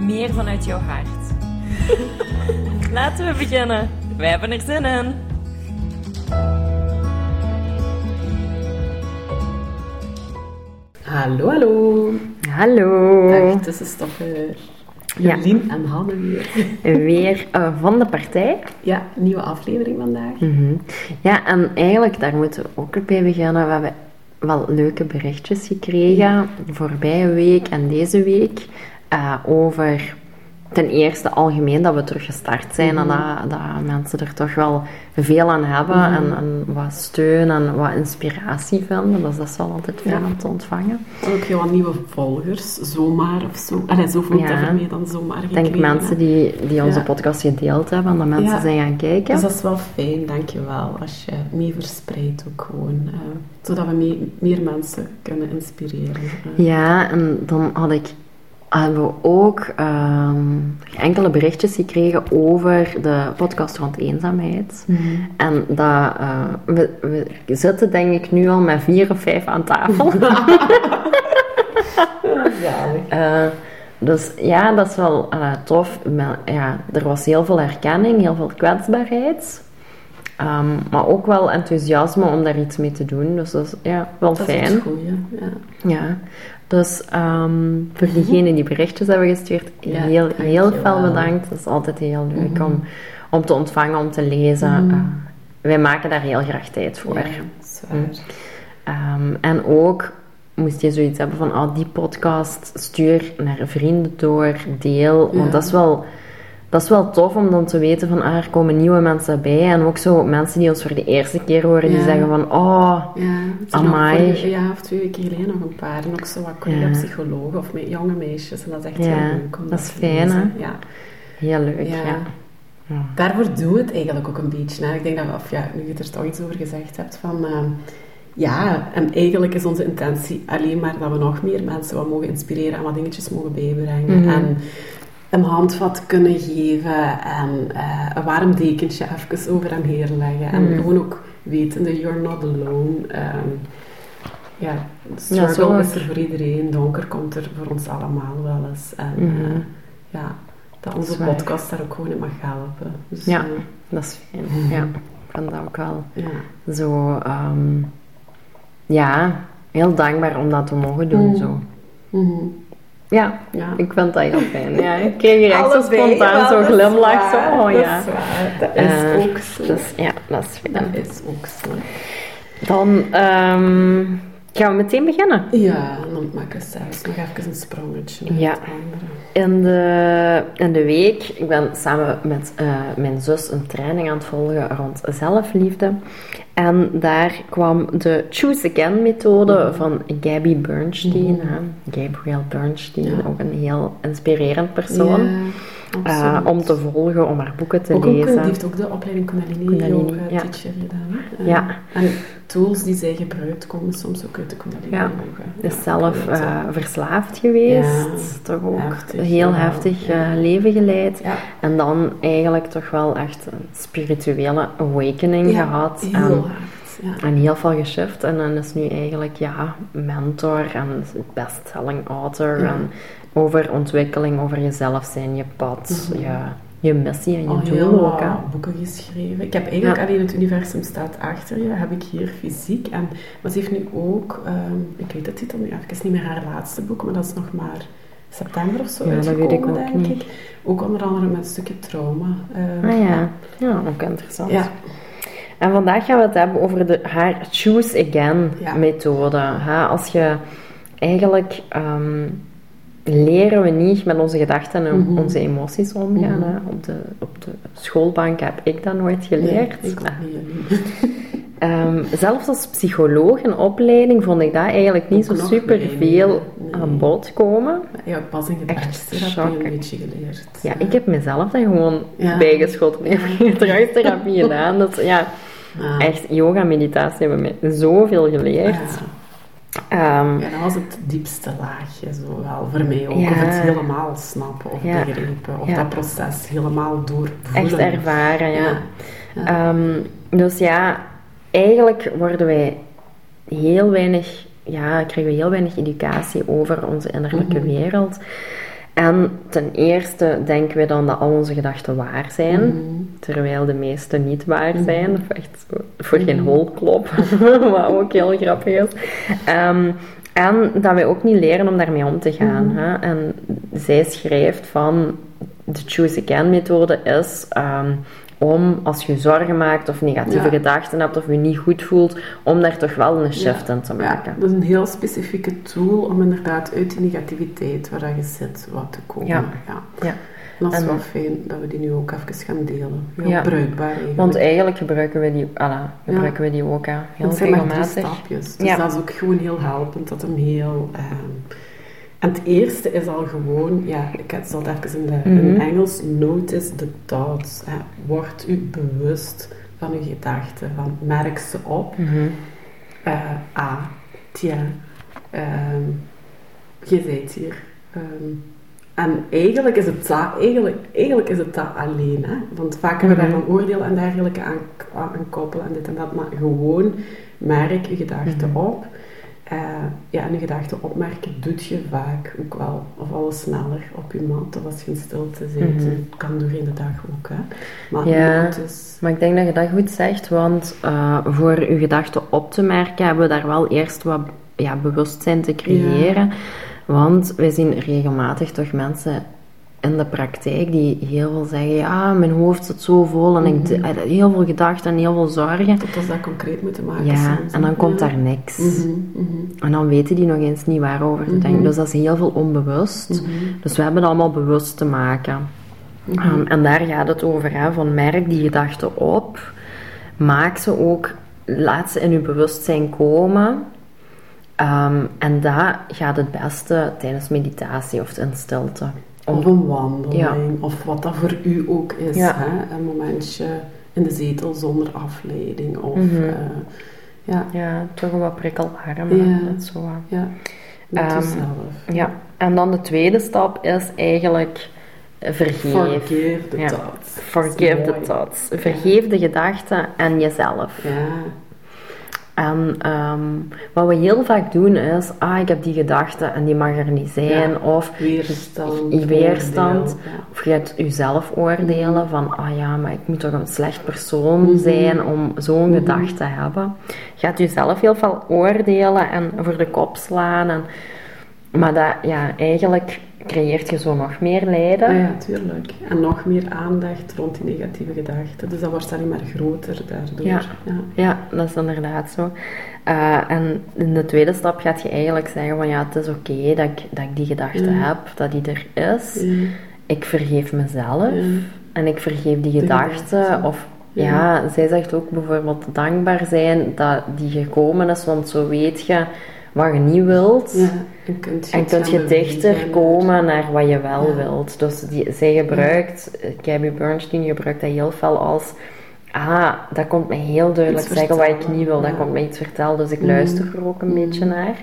meer vanuit jouw hart. Laten we beginnen. Wij hebben er zin in. Hallo, hallo. Hallo. Dag tussenstopper. Ja. Jolien en Hanne weer. Weer eh, van de partij. Ja, nieuwe aflevering vandaag. Mhm. Ja, en eigenlijk, daar moeten we ook bij beginnen. We hebben wel leuke berichtjes gekregen voorbije week en deze week eh, over ten eerste algemeen dat we terug gestart zijn en dat, dat mensen er toch wel veel aan hebben en, en wat steun en wat inspiratie vinden. Dus dat is wel altijd fijn Ja. om te ontvangen. En ook heel wat nieuwe volgers, zomaar of zo. Allee, zo voelt Ja. ermee dan zomaar Ik denk mensen die, die onze Ja. podcast gedeeld hebben en dat mensen Ja. zijn gaan kijken. Dus dat is wel fijn, dankjewel, als je mee verspreidt ook gewoon. eh, zodat we mee- meer mensen kunnen inspireren. eh. Ja, en dan had ik, hebben we ook ehm, enkele berichtjes gekregen over de podcast rond eenzaamheid. En dat, eh, we, we zitten denk ik nu al met vier of vijf aan tafel. Zalig. Eh, dus ja, dat is wel eh, tof. Maar, ja, er was heel veel herkenning, heel veel kwetsbaarheid. Ehm, maar ook wel enthousiasme om daar iets mee te doen. Dus dat is ja, wel Dat is fijn. het goeie, ja. Ja, dus ehm, voor diegenen die berichtjes hebben gestuurd, Ja, heel, heel veel bedankt. Dat is altijd heel leuk om, om te ontvangen, om te lezen. Eh, wij maken daar heel graag tijd voor. Ja, zwaar. Ehm, en ook moest je zoiets hebben van, ah, die podcast stuur naar vrienden door, deel. Ja. Want dat is wel... Dat is wel tof om dan te weten van, ah, er komen nieuwe mensen bij. En ook zo mensen die ons voor de eerste keer horen, die zeggen van, oh, Ja, Amai. vorige- ja, of twee weken geleden nog een paar. En ook zo wat collega-psychologen of met jonge meisjes. En dat is echt Ja, heel leuk om dat is fijn, hè? Ja. heel leuk, Ja. Daarvoor doen we het eigenlijk ook een beetje. Hè. Ik denk dat, of ja, nu je er toch iets over gezegd hebt, van... ehm, ja, en eigenlijk is onze intentie alleen maar dat we nog meer mensen wat mogen inspireren en wat dingetjes mogen bijbrengen. Mhm. En een handvat kunnen geven en eh, een warm dekentje even over hem heen leggen. En Mhm. gewoon ook wetende, you're not alone. Ehm, ja, struggle is er voor iedereen. Donker komt er voor ons allemaal wel eens. En Mhm. eh, ja, dat onze podcast daar ook gewoon in mag helpen. Dus, Ja. eh, Dat is fijn. Ja, ik vind dat ook wel ja. zo... ehm, ja, heel dankbaar om dat te mogen doen, Mm. zo. Mhm. Ja, Ja. ik vind dat heel fijn. Ja, ik kreeg hier echt zo spontaan zo'n dat glimlach. Zo, oh dat ja. is. Dat is Eh, ook zo. Dus ja, dat is fijn. Dat is ook zo. Dan ehm, gaan we meteen beginnen. Ja, en dan maak ik zelfs nog even een sprongetje Ja. In de, in de week, ik ben samen met eh, mijn zus een training aan het volgen rond zelfliefde. En daar kwam de Choose Again methode van Gabby Bernstein. hè. Gabrielle Bernstein, Ja. ook een heel inspirerend persoon. Ja, eh, om te volgen, om haar boeken te ook een, die lezen. heeft ook de opleiding Kundalini, Kundalini, Yoga ja. Teacher gedaan. Ja. En tools die zij gebruikt komen soms ook uit de Kundalini Ja. Zelf eh, verslaafd geweest. Toch ook heftig, heel heftig eh, leven geleid. En dan eigenlijk toch wel echt een spirituele awakening gehad. heel en, hard. Ja. en heel veel geshift. En dan is nu eigenlijk ja, mentor en bestselling author. En over ontwikkeling, over jezelf zijn, je pad, je, je missie en je Al doel ook. hè. boeken geschreven. Ik heb eigenlijk Ja. alleen het universum staat achter je, heb ik hier fysiek. En, maar ze heeft nu ook, ehm, ik weet de titel nu even niet meer haar laatste boek, maar dat is nog maar september of zo Ja, dat weet ik ook denk niet. ik. Ook onder andere met een stukje trauma. ehm, Ah ja, ja, ook interessant. Ja. En vandaag gaan we het hebben over de, haar Choose Again Ja. methode. Als je eigenlijk ehm, leren we niet met onze gedachten en Mhm. onze emoties omgaan. Mhm. hè? Op, de, op de schoolbank heb ik dat nooit geleerd. Nee, ik niet. Ehm, zelfs als psycholoog en opleiding vond ik dat eigenlijk niet Ook zo super nee, veel nee, aan bod komen. Ja, pas in gedragstherapie shock. een beetje geleerd. Ja, ik heb mezelf dat gewoon Ja. bijgeschoten. Ik heb gedragstherapie gedaan. Dus ja, Ah. echt, yoga en meditatie hebben mij zoveel geleerd. Ja. Ehm, Ja, dat was het diepste laagje, zo wel voor mij ook. Ja. Of het helemaal snappen of Ja. begrijpen. Of Ja. dat proces helemaal doorvoelen. echt ervaren. Ja. Ehm, dus ja, eigenlijk worden wij heel weinig, ja, krijgen we heel weinig educatie over onze innerlijke Mhm. wereld. En ten eerste denken we dan dat al onze gedachten waar zijn, Mhm. terwijl de meeste niet waar zijn. Of echt voor geen Mhm. hol wat ook heel grappig is. Ehm, en dat wij ook niet leren om daarmee om te gaan. Mhm. hè. En zij schrijft van de Choose Again methode is ehm, om als je zorgen maakt of negatieve Ja. gedachten hebt of je niet goed voelt, om daar toch wel een shift in te maken. Ja, dat is een heel specifieke tool om inderdaad uit die negativiteit waar je zit wat te komen. Ja. Ja. Dat is En- wel fijn dat we die nu ook even gaan delen. Heel Ja. bruikbaar eigenlijk. Want eigenlijk gebruiken we die, alla, gebruiken we die ook hè, heel het zijn maar drie regelmatig. stapjes. Dus Ja. dat is ook gewoon heel helpend. Dat hem heel... ehm, en het eerste is al gewoon... Ja, ik het zal het even in, de, in Mhm. Engels... Notice the thoughts. Hè. Word u bewust van uw gedachten. Van, merk ze op. Mhm. Eh, ah, tja, ehm, je zijt hier. Ehm, en eigenlijk is het dat, eigenlijk, eigenlijk is het dat alleen. Hè? Want vaak hebben we Mhm. daarvan oordeel en dergelijke aan, aan koppelen en dit en dat. Maar gewoon merk je gedachten Mhm. op. Eh, ja, en je gedachten opmerken doet je vaak ook wel, of alles sneller op je mat, of als je in stilte zit. Mhm. kan door in de dag ook, hè. Maar Ja. is... Maar ik denk dat je dat goed zegt, want eh, voor je gedachten op te merken hebben we daar wel eerst wat ja, bewustzijn te creëren. Want wij zien regelmatig toch mensen in de praktijk die heel veel zeggen, ja, mijn hoofd zit zo vol en ik Mhm. heb heel veel gedachten en heel veel zorgen. Tot als dat concreet moeten maken Ja, soms, en dan komt daar niks. Mhm, mhm. En dan weten die nog eens niet waarover te denken. Dus dat is heel veel onbewust. Dus we hebben het allemaal bewust te maken. Um, en daar gaat het over, hè, van merk die gedachten op, maak ze ook, laat ze in je bewustzijn komen. Um, en dat gaat het beste tijdens meditatie of in stilte. Of een wandeling, Ja. of wat dat voor u ook is. Ja. Hè? Een momentje in de zetel zonder afleiding. Of, Mhm. eh, ja, ja, toch een wat prikkelarm. Ja. Dat zo. wat. ja, met Ehm, jezelf. Ja. En dan de tweede stap is eigenlijk vergeef. Forgive the Ja. thoughts. Forgive the. Vergeef de gedachten en jezelf. Ja, En ehm, wat we heel vaak doen is, ah, ik heb die gedachte en die mag er niet zijn. Ja. Of weerstand. weerstand. oordeel, ja. Of je gaat jezelf oordelen van, ah ja, maar ik moet toch een slecht persoon Mhm. zijn om zo'n Mhm. gedachte te hebben. Je gaat jezelf heel veel oordelen en voor de kop slaan. En, maar dat, ja, eigenlijk creëert je zo nog meer lijden. Ah ja, tuurlijk. En nog meer aandacht rond die negatieve gedachten. Dus dat wordt alleen maar groter daardoor. Ja. ja. Ja, dat is inderdaad zo. Eh, en in de tweede stap gaat je eigenlijk zeggen van ja, het is oké dat, ik, dat ik die gedachte Ja. heb, dat die er is. Ja. Ik vergeef mezelf en ik vergeef die gedachte. Of ja. zij zegt ook bijvoorbeeld dankbaar zijn dat die gekomen is, want zo weet je wat je niet wilt. Ja, en kunt je, En kunt je dichter komen naar wat je wel Ja. wilt. Dus die, zij gebruikt, Gabby Bernstein gebruikt dat heel veel als... Ah, dat komt mij heel duidelijk Iets zeggen wat ik niet wil. Dat komt mij iets vertellen, dus ik Mhm. luister er ook een Mhm. beetje naar.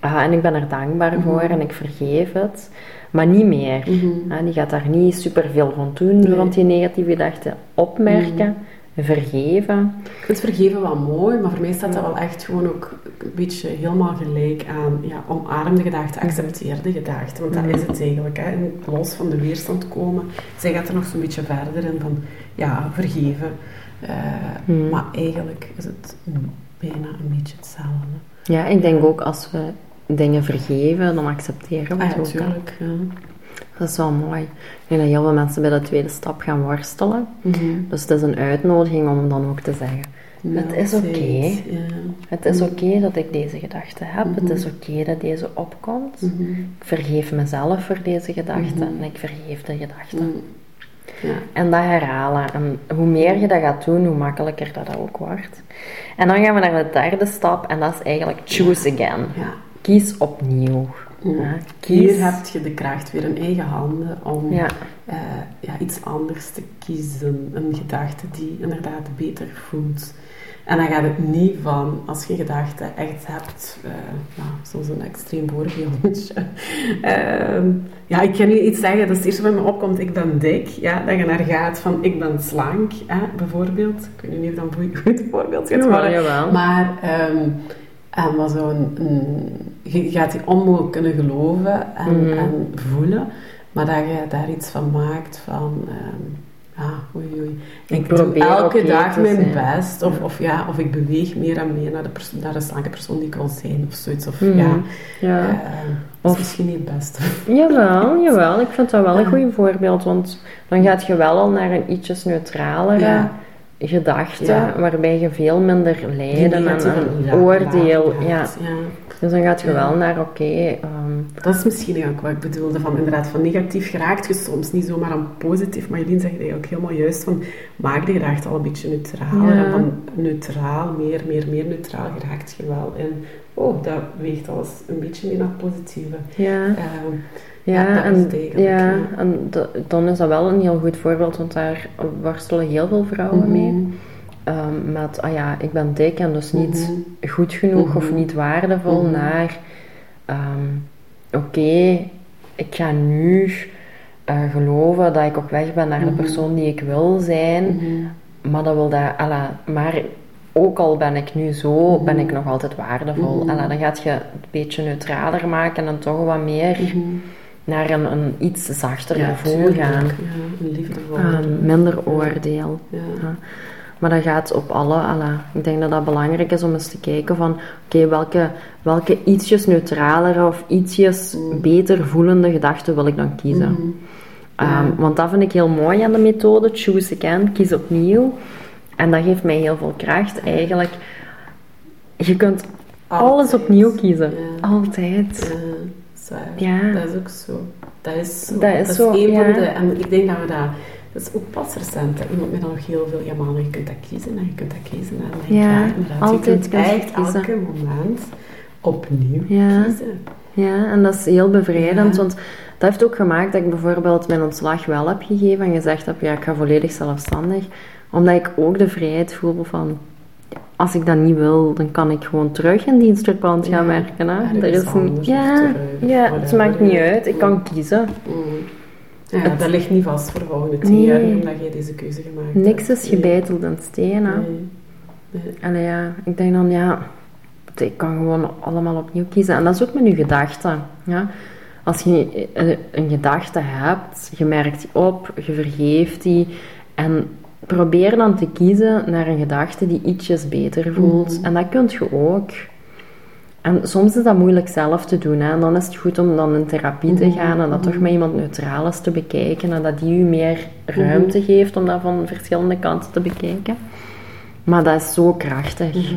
Ah, en ik ben er dankbaar Mhm. voor en ik vergeef het. Maar niet meer. Ah, die gaat daar niet superveel rond doen, Nee. rond die negatieve gedachten. Opmerken, vergeven. Ik vind vergeven wel mooi, maar voor mij staat dat wel echt gewoon ook een beetje helemaal gelijk aan ja, omarm de gedachte, accepteer de gedachte. Want dat Mhm. is het eigenlijk. Hè. En los van de weerstand komen. Zij gaat er nog zo'n beetje verder in van ja, vergeven. Eh, Mhm. Maar eigenlijk is het bijna een beetje hetzelfde. Ja, ik denk ook als we dingen vergeven, dan accepteren we Ah het ja, ook. natuurlijk. Ja. Dat is wel mooi. Ik denk dat heel veel mensen bij de tweede stap gaan worstelen. Mhm. Dus het is een uitnodiging om dan ook te zeggen: Het is oké. Ja. Het is Mhm. oké dat ik deze gedachte heb. Het Mhm. is oké dat deze opkomt. Ik vergeef mezelf voor deze gedachte en ik vergeef de gedachte. Ja. En dat herhalen. En hoe meer je dat gaat doen, hoe makkelijker dat ook wordt. En dan gaan we naar de derde stap en dat is eigenlijk choose again. Kies opnieuw. Ja, Hier heb je de kracht weer in eigen handen om Ja. eh, ja, iets anders te kiezen. Een gedachte die inderdaad beter voelt. En dan gaat het niet van, als je gedachte echt hebt, eh nou, zoals een extreem voorbeeldje. Ehm, ja, ik ga nu iets zeggen, dat is het eerste wat me opkomt, ik ben dik. Ja, dat je naar gaat van, ik ben slank, hè, bijvoorbeeld. Ik weet niet of dat een goed voorbeeld worden. jawel. Maar, ehm en wat zo'n, een, je gaat die onmogelijk kunnen geloven en, Mhm. en voelen, maar dat je daar iets van maakt van, ja, oei oei. Ik Ik, doe elke dag mijn zijn. best, of, of, ja, of ik beweeg meer en meer naar de, perso- naar de slanke persoon die ik wil zijn, of zoiets. Of, Mhm. ja, Ja. eh, Of- is misschien niet het beste. Jawel, jawel. Ik vind dat wel een goed voorbeeld, want dan gaat je wel al naar een ietsjes neutralere Ja. Gedachte, Ja. waarbij je veel minder lijden en negatieve een oordeel. Ja. ja. Dus dan gaat je wel naar, oké, ehm, Dat is misschien ook wat ik bedoelde, van inderdaad, van negatief geraakt je soms niet zomaar aan positief, maar Jelien zegt eigenlijk ook helemaal juist van, maak de gedachte al een beetje neutraal, Ja. en van neutraal, meer, meer, meer neutraal geraakt je wel in, oh, dat weegt alles een beetje meer naar positieve. ja. Ehm, Ja, Ja, dat is en, ja, ja. en da- dan is dat wel een heel goed voorbeeld, want daar worstelen heel veel vrouwen mee. Ehm, met, ah ja, ik ben dik en dus niet mhm, goed genoeg of Mhm. niet waardevol, naar, ehm, oké, ik ga nu eh, geloven dat ik op weg ben naar de persoon die ik wil zijn, maar dat wil dat, alla, maar ook al ben ik nu zo, ben ik nog altijd waardevol. Alla, dan gaat je het een beetje neutraler maken en toch wat meer. Naar een, een iets zachter Ja, gevoel tuurlijk, gaan. Ja, een liefdevol. Ehm, minder oordeel. ja. Ja. Maar dat gaat op alle. Ik denk dat dat belangrijk is om eens te kijken van, oké, welke, welke ietsjes neutralere of ietsjes Mm. beter voelende gedachten wil ik dan kiezen. Mhm. Ehm, Ja. want dat vind ik heel mooi aan de methode, choose again, kies opnieuw. En dat geeft mij heel veel kracht eigenlijk. Je kunt alles opnieuw kiezen. Ja. Altijd. Ja, zwaar. Ja. Dat is ook zo. Dat is zo. Dat is zo, een ja. van de... En ik denk dat we dat... Dat is ook pas recent. Dat iemand dan nog heel veel... Ja, je kunt dat kiezen en je kunt dat kiezen. En Ja, inderdaad, altijd je kunt echt kiezen. elke moment opnieuw Ja. kiezen. Ja, en dat is heel bevrijdend, Ja. want dat heeft ook gemaakt dat ik bijvoorbeeld mijn ontslag wel heb gegeven en gezegd heb, ja, ik ga volledig zelfstandig. Omdat ik ook de vrijheid voel van, als ik dat niet wil, dan kan ik gewoon terug in dienstverband gaan Ja, werken. Hè. Er is een, ja, terug, ja, het maakt niet uit. Ik kan kiezen. Mm. Ja, Het- dat ligt niet vast voor de volgende tien Nee. jaar, omdat jij deze keuze gemaakt hebt. Niks is gebeiteld in steen. Hè. Nee. Nee. Allee, ja, ik denk dan, ja, ik kan gewoon allemaal opnieuw kiezen. En dat is ook met je gedachten. Ja. Als je een, een gedachte hebt, je merkt die op, je vergeeft die. En probeer dan te kiezen naar een gedachte die ietsjes beter voelt. Mhm. En dat kunt je ook. En soms is dat moeilijk zelf te doen. Hè. En dan is het goed om dan in therapie te Mhm, gaan en dat toch mhm. met iemand neutraal is te bekijken. En dat die u meer ruimte geeft om dat van verschillende kanten te bekijken. Maar dat is zo krachtig.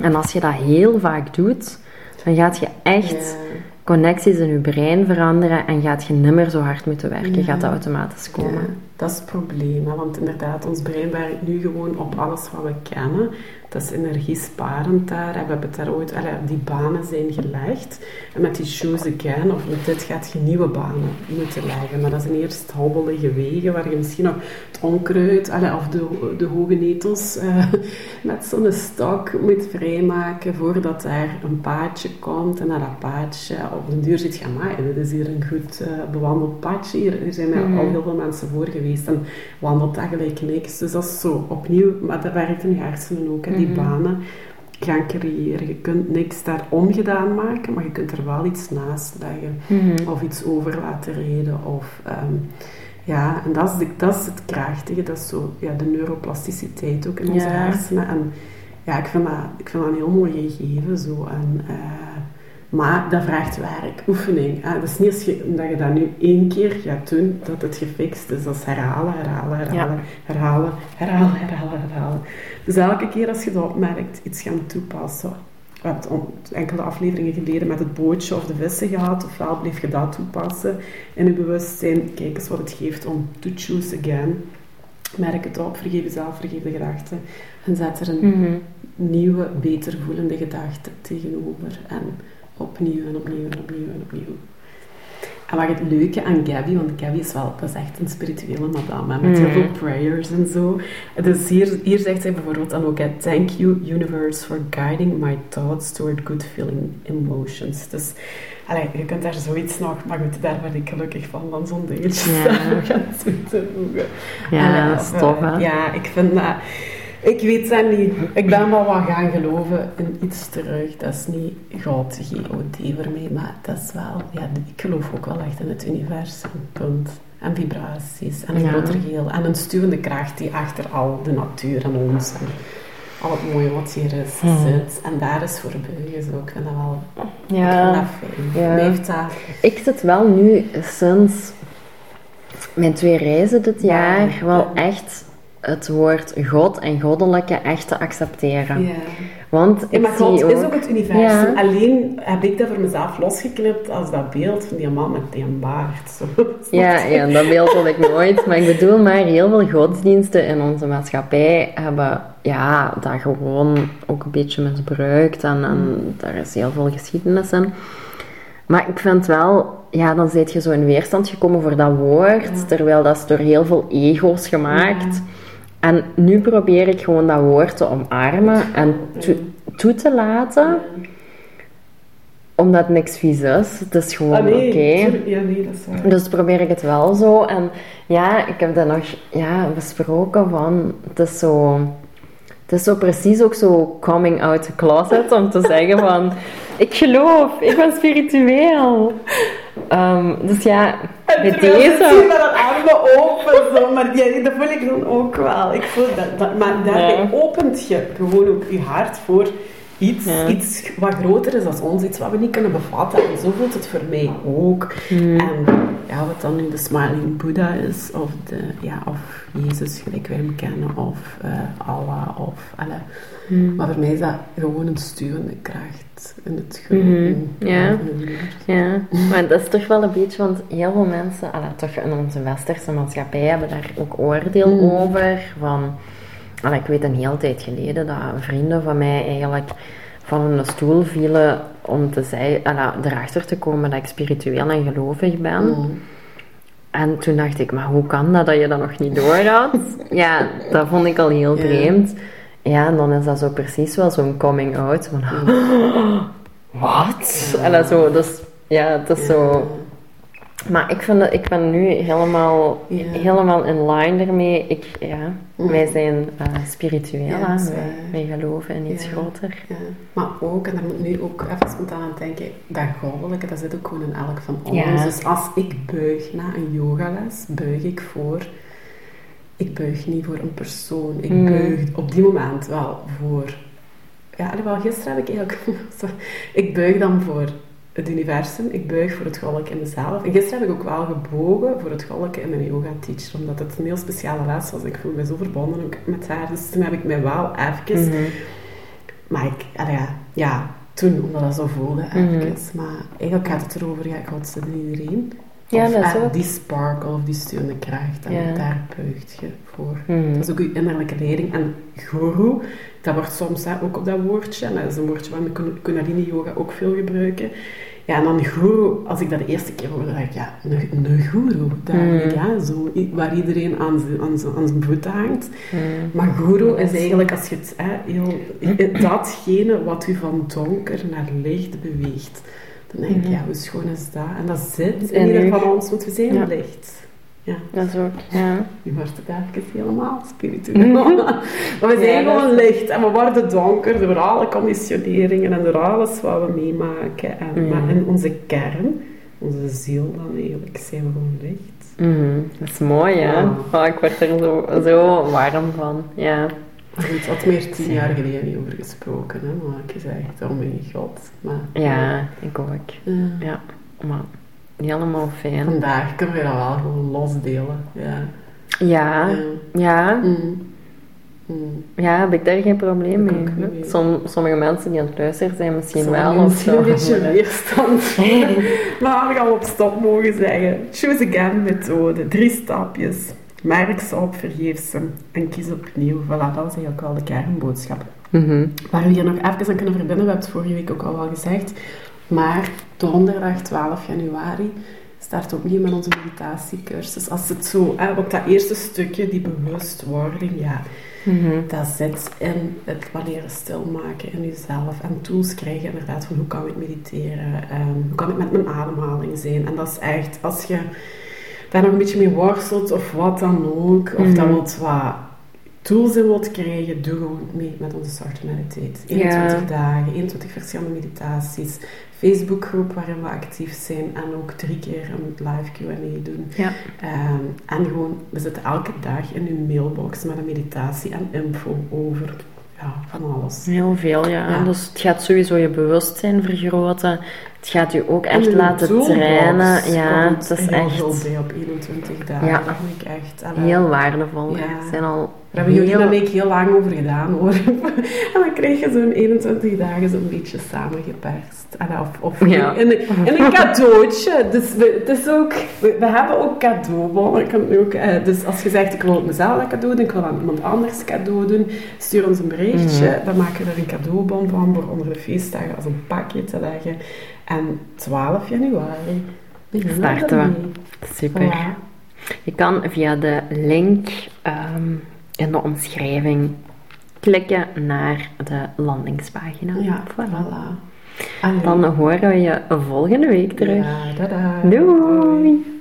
En als je dat heel vaak doet, dan gaat je echt Ja. connecties in je brein veranderen en gaat je niet meer zo hard moeten werken. Ja. Gaat dat automatisch komen. Ja, dat is het probleem. Hè? Want inderdaad, ons brein werkt nu gewoon op alles wat we kennen. Dat is energiesparend daar. En we hebben het daar ooit... allee, die banen zijn gelegd. En met die choose again, of met dit gaat je nieuwe banen moeten leggen. Maar dat zijn eerst hobbelige wegen, waar je misschien nog het onkruid allee, of de, de hoge netels eh, met zo'n stok moet vrijmaken voordat daar een paadje komt. En naar dat paadje op den duur zit je, maar dit is hier een goed eh, bewandeld paadje. Hier, hier zijn mij Mhm. al heel veel mensen voor geweest en wandelt dat gelijk niks. Dus dat is zo opnieuw, maar dat werkt in je hersenen ook, hè, die Mhm. banen gaan creëren. Je kunt niks daar ongedaan maken, maar je kunt er wel iets naast leggen. Mhm. Of iets over laten reden. Of, ehm, ja, en dat is, de, dat is het krachtige. Dat is zo, ja, de neuroplasticiteit ook in onze Ja. hersenen. En ja, ik vind dat, ik vind dat een heel mooi gegeven. Zo. En, eh, maar dat vraagt werk, oefening. Hè. Dat is niet als je, dat je dat nu één keer gaat doen, dat het gefixt is. Dat is herhalen, herhalen, herhalen, herhalen, herhalen, herhalen, herhalen. Dus elke keer als je dat opmerkt, iets gaan toepassen. we hebben enkele afleveringen geleden met het bootje of de vissen gehad. Ofwel bleef je dat toepassen in je bewustzijn. Kijk eens wat het geeft om to choose again. Merk het op, vergeef jezelf, vergeef de gedachten. En zet er een Mhm. nieuwe, beter voelende gedachte tegenover. En opnieuw en opnieuw en opnieuw en opnieuw. En wat het leuke aan Gabby, want Gabby is wel, dat is echt een spirituele madame, met heel veel prayers en zo. Dus hier, hier zegt zij bijvoorbeeld dan ook, thank you universe for guiding my thoughts toward good feeling emotions. Dus, allee, je kunt daar zoiets nog, maar goed, daar ben ik gelukkig van, dan zo'n dingetje Ja. gaan toe te voegen. Ja, Allee, dat is of, tof, eh, hè? Ja, ik vind dat... Ik weet dat niet. Ik ben wel wat gaan geloven in iets terug. Dat is niet God, G-O-D voor mij, maar dat is wel... Ja, ik geloof ook wel echt in het universum, punt. En vibraties, en een Ja. groter geheel. En een sturende kracht die achter al de natuur en ons en al het mooie wat hier is, Hmm. zit. En daar is voor buigen zo. Ik vind dat wel... Ja, dat fijn. Ja. Dat... ik zit wel nu sinds mijn twee reizen dit jaar Ja. wel echt het woord God en goddelijke echt te accepteren. Ja. Want Ja, ik maar God zie is ook... ook het universum. Ja. Alleen heb ik dat voor mezelf losgeknipt als dat beeld van die man met die baard. Zo. Ja, ja, dat beeld had ik nooit. Maar ik bedoel maar, heel veel godsdiensten in onze maatschappij hebben ja, dat gewoon ook een beetje misbruikt. En, en daar is heel veel geschiedenis in. Maar ik vind wel, ja, dan zit je zo in weerstand gekomen voor dat woord. Ja. Terwijl dat is door heel veel ego's gemaakt. Ja. En nu probeer ik gewoon dat woord te omarmen en toe, toe te laten. Omdat het niks vies is. Het is gewoon Ah, nee, oké. Ja, nee. Dus probeer ik het wel zo. En ja, ik heb dat nog ja, besproken van... Het is zo... Het is zo precies ook zo coming out the closet om te zeggen van... Ik geloof, ik ben spiritueel. Ehm, dus ja, En zit deze... je met een armen open, zo. Maar ja, dat voel ik dan ook wel. Ik voel dat, dat, maar daarbij Ja. opent je gewoon ook je hart voor iets, Ja. iets wat groter is dan ons, iets wat we niet kunnen bevatten. En zo voelt het voor mij ook. Hmm. En ja, wat dan nu de Smiling Buddha is, of, de, ja, of Jezus, gelijk wij hem kennen, of eh, Allah, of... alle. Hmm. Maar voor mij is dat gewoon een sturende kracht in het Mhm, grote. ja. Ja, maar dat is toch wel een beetje, want heel veel mensen, allee, toch in onze westerse maatschappij, hebben daar ook oordeel Mm. over. Van, allee, ik weet een hele tijd geleden dat vrienden van mij eigenlijk van een stoel vielen om te zeggen, allee, erachter te komen dat ik spiritueel en gelovig ben. Mm. En toen dacht ik, maar hoe kan dat dat je dat nog niet door had? ja, dat vond ik al heel Ja. vreemd. Ja, en dan is dat zo precies wel zo'n coming out. Van, wat? En dat zo, dus ja, het is zo... Maar ik, vind dat, ik ben nu helemaal, Ja. helemaal in line ermee. Ik, ja, Mm. wij zijn eh, spiritueel, Ja, wij, geloven in iets groter. Maar ook, en daar moet ik nu ook even spontaan aan denken, dat goddelijke, dat zit ook gewoon in elk van ons. Dus als ik buig na een yogales, buig ik voor... Ik buig niet voor een persoon. Ik Mm. buig op die moment wel voor... Ja, alhoewel, gisteren heb ik eigenlijk... ik buig dan voor het universum. Ik buig voor het goddelijke in mezelf. En gisteren heb ik ook wel gebogen voor het goddelijke in mijn yoga teacher. Omdat het een heel speciale les was. Ik voel me zo verbonden ook met haar. Dus toen heb ik mij wel even... Mhm. Maar ik, ja, ja, toen, omdat dat zo voelde, Mhm. even. Maar eigenlijk gaat het erover, ja, God zit in iedereen. Ja, of, dat is ook. Die sparkle of die sturende kracht, en Ja. daar buigt je voor. Mhm. Dat is ook je innerlijke leiding. En guru, dat wordt soms hè, ook op dat woordje, en dat is een woordje wat we in Kundalini Yoga ook veel gebruiken. Ja, en dan guru, als ik dat de eerste keer hoorde, dacht ik, ja, een, een guru. Daar, Mm. ja, zo, waar iedereen aan zijn, aan zijn, aan zijn voeten hangt. Mhm. Maar guru is eigenlijk als je het, hè, heel, datgene wat u van donker naar licht beweegt. Dan denk ik, Mhm. ja, hoe schoon is dat? En dat zit In in ieder van ons, want we zijn Ja. licht. Ja, Dat is ook, ja. nu wordt het even helemaal spiritueel. Mhm. maar we zijn Ja, gewoon licht en we worden donker door alle conditioneringen en door alles wat we meemaken. En, Mhm. Maar in onze kern, onze ziel dan eigenlijk, zijn we gewoon licht. Mhm. Dat is mooi, hè? Ja. Oh, ik word er zo, zo warm van. Ja. Goed, had meer tien jaar geleden niet over gesproken, hè, maar ik gezegd, oh mijn god. Maar, ja, ik ook. Ja. Ja, maar helemaal fijn. Vandaag kunnen we dat wel gewoon losdelen. Ja. Ja, Ja. ja. Mm. Ja, heb ik daar geen probleem Ik mee. Som, sommige mensen die aan het luisteren zijn misschien Sommige wel. of een beetje weerstand. maar ik al op stop mogen zeggen. Choose again methode. Drie stapjes. Merk ze op, vergeef ze. En kies opnieuw. Voilà, dat is eigenlijk wel de kernboodschap. Mhm. Waar we hier nog even aan kunnen verbinden, we hebben het vorige week ook al wel gezegd. Maar donderdag 12 januari start opnieuw met onze meditatiecursus. Als het zo, hè, want dat eerste stukje, die bewustwording, ja, Mhm. dat zit in het wat leren stilmaken in jezelf. En tools krijgen inderdaad van hoe kan ik mediteren, ehm, hoe kan ik met mijn ademhaling zijn. En dat is echt, als je daar nog een beetje mee worstelt of wat dan ook, of Mhm. dat wilt wat tools in wilt krijgen, doe gewoon mee met onze Start to Meditate. 21 Ja. dagen, 21 verschillende meditaties, Facebookgroep waarin we actief zijn en ook drie keer een live Q&A doen. Ja. Ehm, en gewoon, we zitten elke dag in uw mailbox met een meditatie en info over ja, van alles. Heel veel, ja. Ja. Dus het gaat sowieso je bewustzijn vergroten. Het gaat je ook echt En laten trainen. Ja, het is echt veel op 21 dagen. Ja. Dat vind ik echt... heel waardevol. Ja. Zijn al Daar hebben jullie heel... en ik heel lang over gedaan hoor. en dan krijg je zo'n 21 dagen zo'n beetje samengeperst. Allee, Of, of Ja. in, een, in een cadeautje. Dus we, het is ook, we, we hebben ook cadeaubonnen. Ook, eh, dus als je zegt ik wil mezelf een cadeau doen, ik wil aan iemand anders cadeau doen, stuur ons een berichtje. Mhm. Dan maken we er een cadeaubon van voor onder de feestdagen als een pakje te leggen. En 12 januari Starten we. Super. Voilà. Je kan via de link ehm, in de omschrijving klikken naar de landingspagina. Ja, Voilà. voilà. Allee. Dan horen we je volgende week terug. Ja, tada. Doei!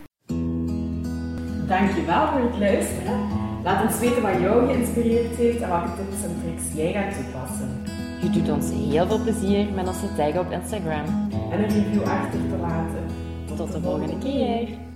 Dankjewel voor het luisteren. Laat ons weten wat jou geïnspireerd heeft en welke tips en tricks jij gaat toepassen. Je doet ons heel veel plezier met onze tag op Instagram. En een review achter te laten. Tot de volgende keer!